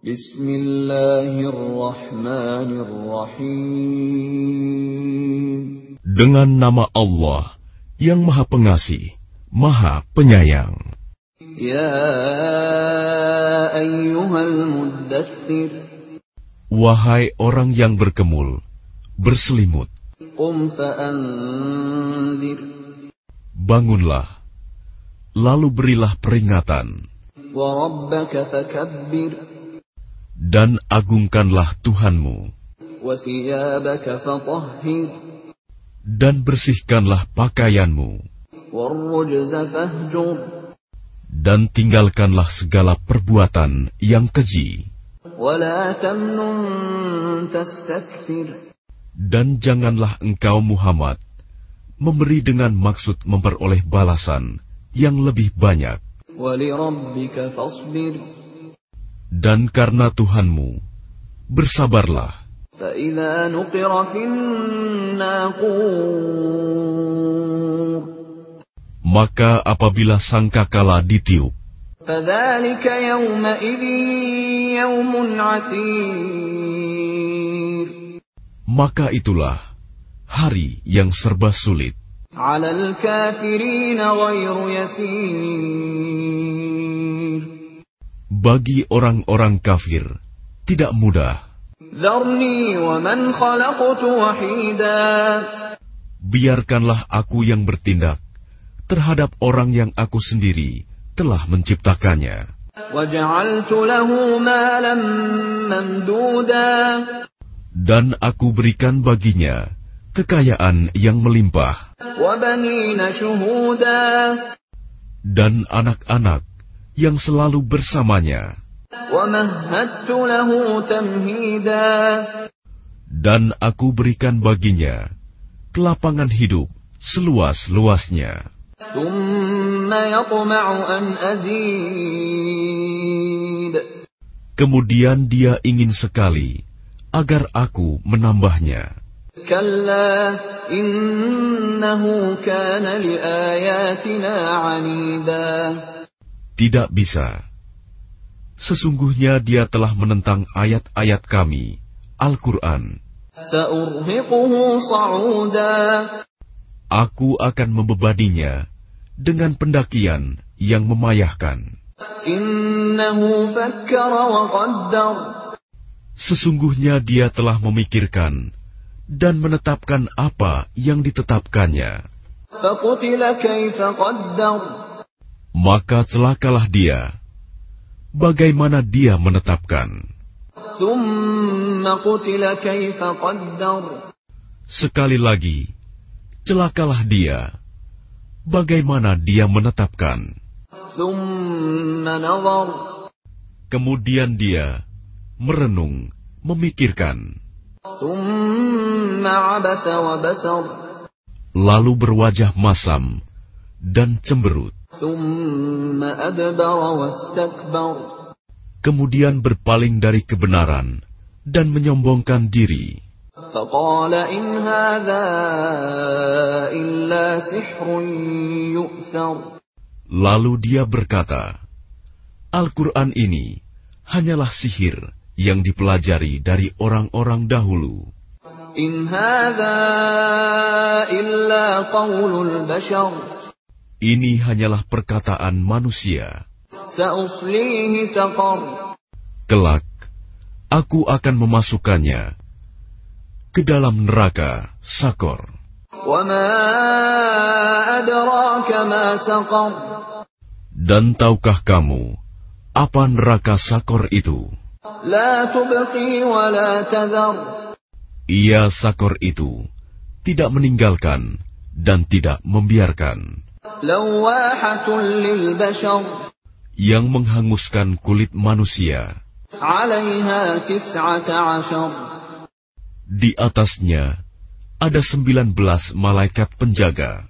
Bismillahirrahmanirrahim. Dengan nama Allah yang Maha Pengasih, Maha Penyayang. Ya ayyuhal muddathir. Wahai orang yang berkemul, berselimut. Qum fa'anzir. Bangunlah, lalu berilah peringatan. Wa rabbaka fakabbir dan agungkanlah Tuhanmu. Dan bersihkanlah pakaianmu. Dan tinggalkanlah segala perbuatan yang keji. Dan janganlah engkau Muhammad memberi dengan maksud memperoleh balasan yang lebih banyak dan karena Tuhanmu, bersabarlah. Maka apabila sangkakala ditiup, maka itulah hari yang serba sulit bagi orang-orang kafir tidak mudah. Biarkanlah aku yang bertindak terhadap orang yang aku sendiri telah menciptakannya. Dan aku berikan baginya kekayaan yang melimpah. Dan anak-anak yang selalu bersamanya. Dan aku berikan baginya kelapangan hidup seluas-luasnya. Kemudian dia ingin sekali agar aku menambahnya. Kalla tidak bisa. Sesungguhnya dia telah menentang ayat-ayat kami, Al-Quran. Aku akan membebadinya dengan pendakian yang memayahkan. Sesungguhnya dia telah memikirkan dan menetapkan apa yang ditetapkannya maka celakalah dia. Bagaimana dia menetapkan? Sekali lagi, celakalah dia. Bagaimana dia menetapkan? Kemudian dia merenung, memikirkan. Lalu berwajah masam dan cemberut. Kemudian berpaling dari kebenaran dan menyombongkan diri. Lalu dia berkata, Al-Quran ini hanyalah sihir yang dipelajari dari orang-orang dahulu. In illa. Ini hanyalah perkataan manusia. Kelak, aku akan memasukkannya ke dalam neraka Sakor. Dan tahukah kamu apa neraka Sakor itu? Ia Sakor itu tidak meninggalkan dan tidak membiarkan yang menghanguskan kulit manusia. Di atasnya ada sembilan belas malaikat penjaga.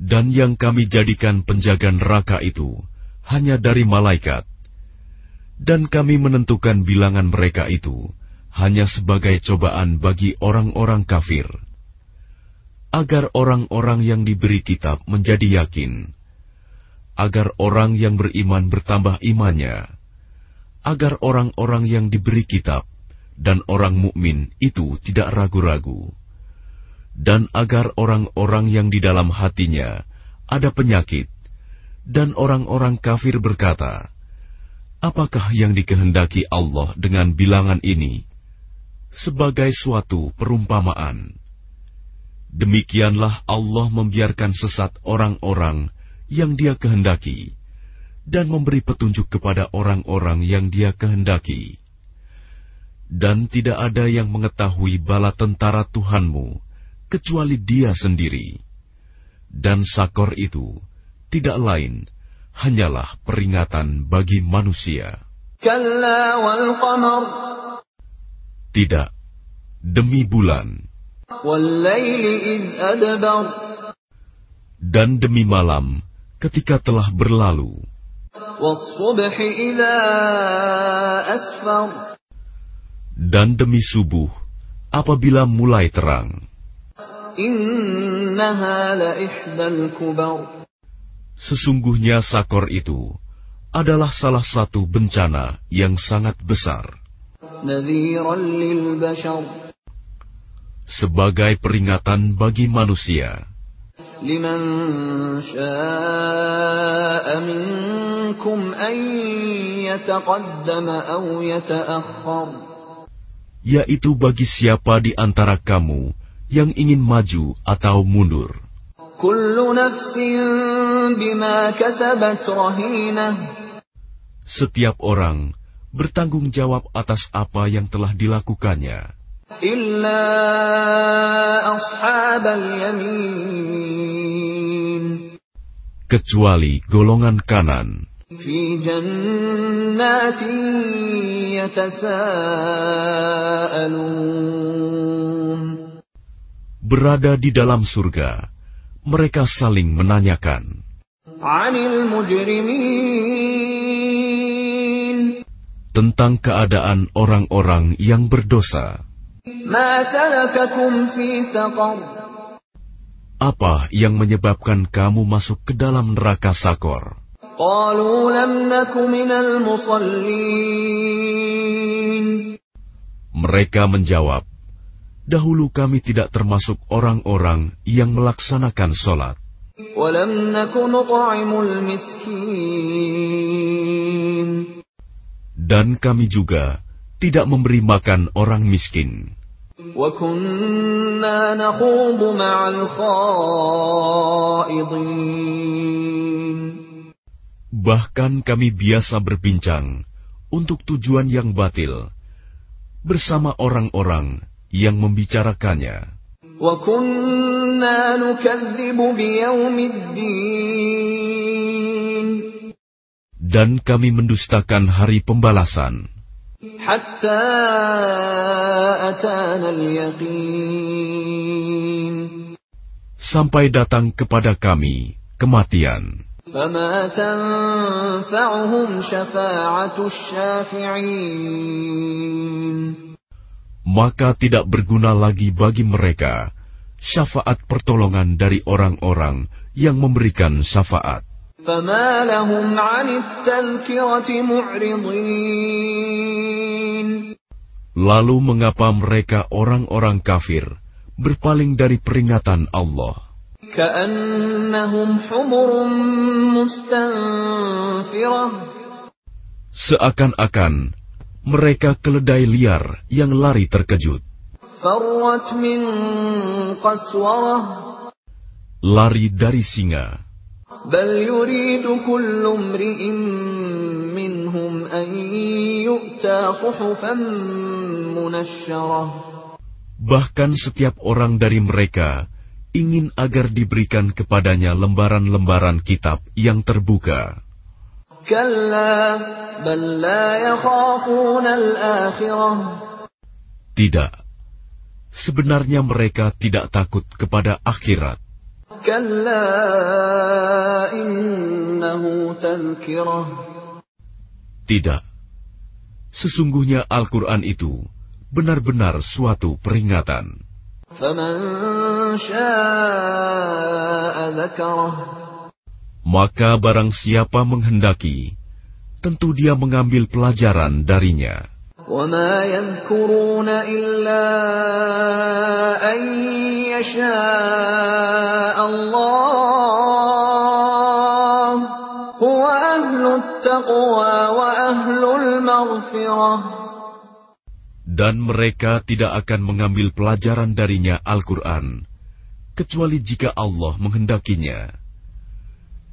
Dan yang kami jadikan penjaga neraka itu hanya dari malaikat. Dan kami menentukan bilangan mereka itu hanya sebagai cobaan bagi orang-orang kafir. Agar orang-orang yang diberi kitab menjadi yakin. Agar orang yang beriman bertambah imannya agar orang-orang yang diberi kitab dan orang mukmin itu tidak ragu-ragu, dan agar orang-orang yang di dalam hatinya ada penyakit, dan orang-orang kafir berkata, "Apakah yang dikehendaki Allah dengan bilangan ini?" Sebagai suatu perumpamaan, demikianlah Allah membiarkan sesat orang-orang yang Dia kehendaki dan memberi petunjuk kepada orang-orang yang Dia kehendaki. Dan tidak ada yang mengetahui bala tentara Tuhanmu kecuali Dia sendiri. Dan sakor itu tidak lain hanyalah peringatan bagi manusia. Tidak, demi bulan. Dan demi malam ketika telah berlalu. Dan demi subuh, apabila mulai terang. Sesungguhnya sakor itu adalah salah satu bencana yang sangat besar. Sebagai peringatan bagi manusia. لمن شاء منكم أن يتقدم أو يتأخر yaitu bagi siapa di antara kamu yang ingin maju atau mundur. Setiap orang bertanggung jawab atas apa yang telah dilakukannya. Kecuali golongan kanan. Berada di dalam surga, mereka saling menanyakan tentang keadaan orang-orang yang berdosa. Apa yang menyebabkan kamu masuk ke dalam neraka Sakor? Mereka menjawab, Dahulu kami tidak termasuk orang-orang yang melaksanakan sholat. Dan kami juga tidak memberi makan orang miskin. Bahkan kami biasa berbincang untuk tujuan yang batil bersama orang-orang yang membicarakannya. Dan kami mendustakan hari pembalasan. Sampai datang kepada kami kematian. maka tidak berguna lagi bagi mereka syafaat pertolongan dari orang-orang yang memberikan syafaat. Lalu mengapa mereka orang-orang kafir berpaling dari peringatan Allah? Seakan-akan mereka keledai liar yang lari terkejut. Lari dari singa بل يريد كل امرئ منهم أن يؤتى صحفا منشرة Bahkan setiap orang dari mereka ingin agar diberikan kepadanya lembaran-lembaran kitab yang terbuka. كلا بل لا يخافون الآخرة Tidak, sebenarnya mereka tidak takut kepada akhirat. Tidak. Sesungguhnya Al-Quran itu benar-benar suatu peringatan. Maka barang siapa menghendaki, tentu dia mengambil pelajaran darinya. وما يذكرون إلا أن يشاء الله هو أهل التقوى وأهل المغفرة Dan mereka tidak akan mengambil pelajaran darinya Al-Quran, kecuali jika Allah menghendakinya.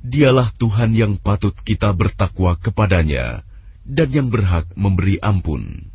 Dialah Tuhan yang patut kita bertakwa kepadanya dan yang berhak memberi ampun.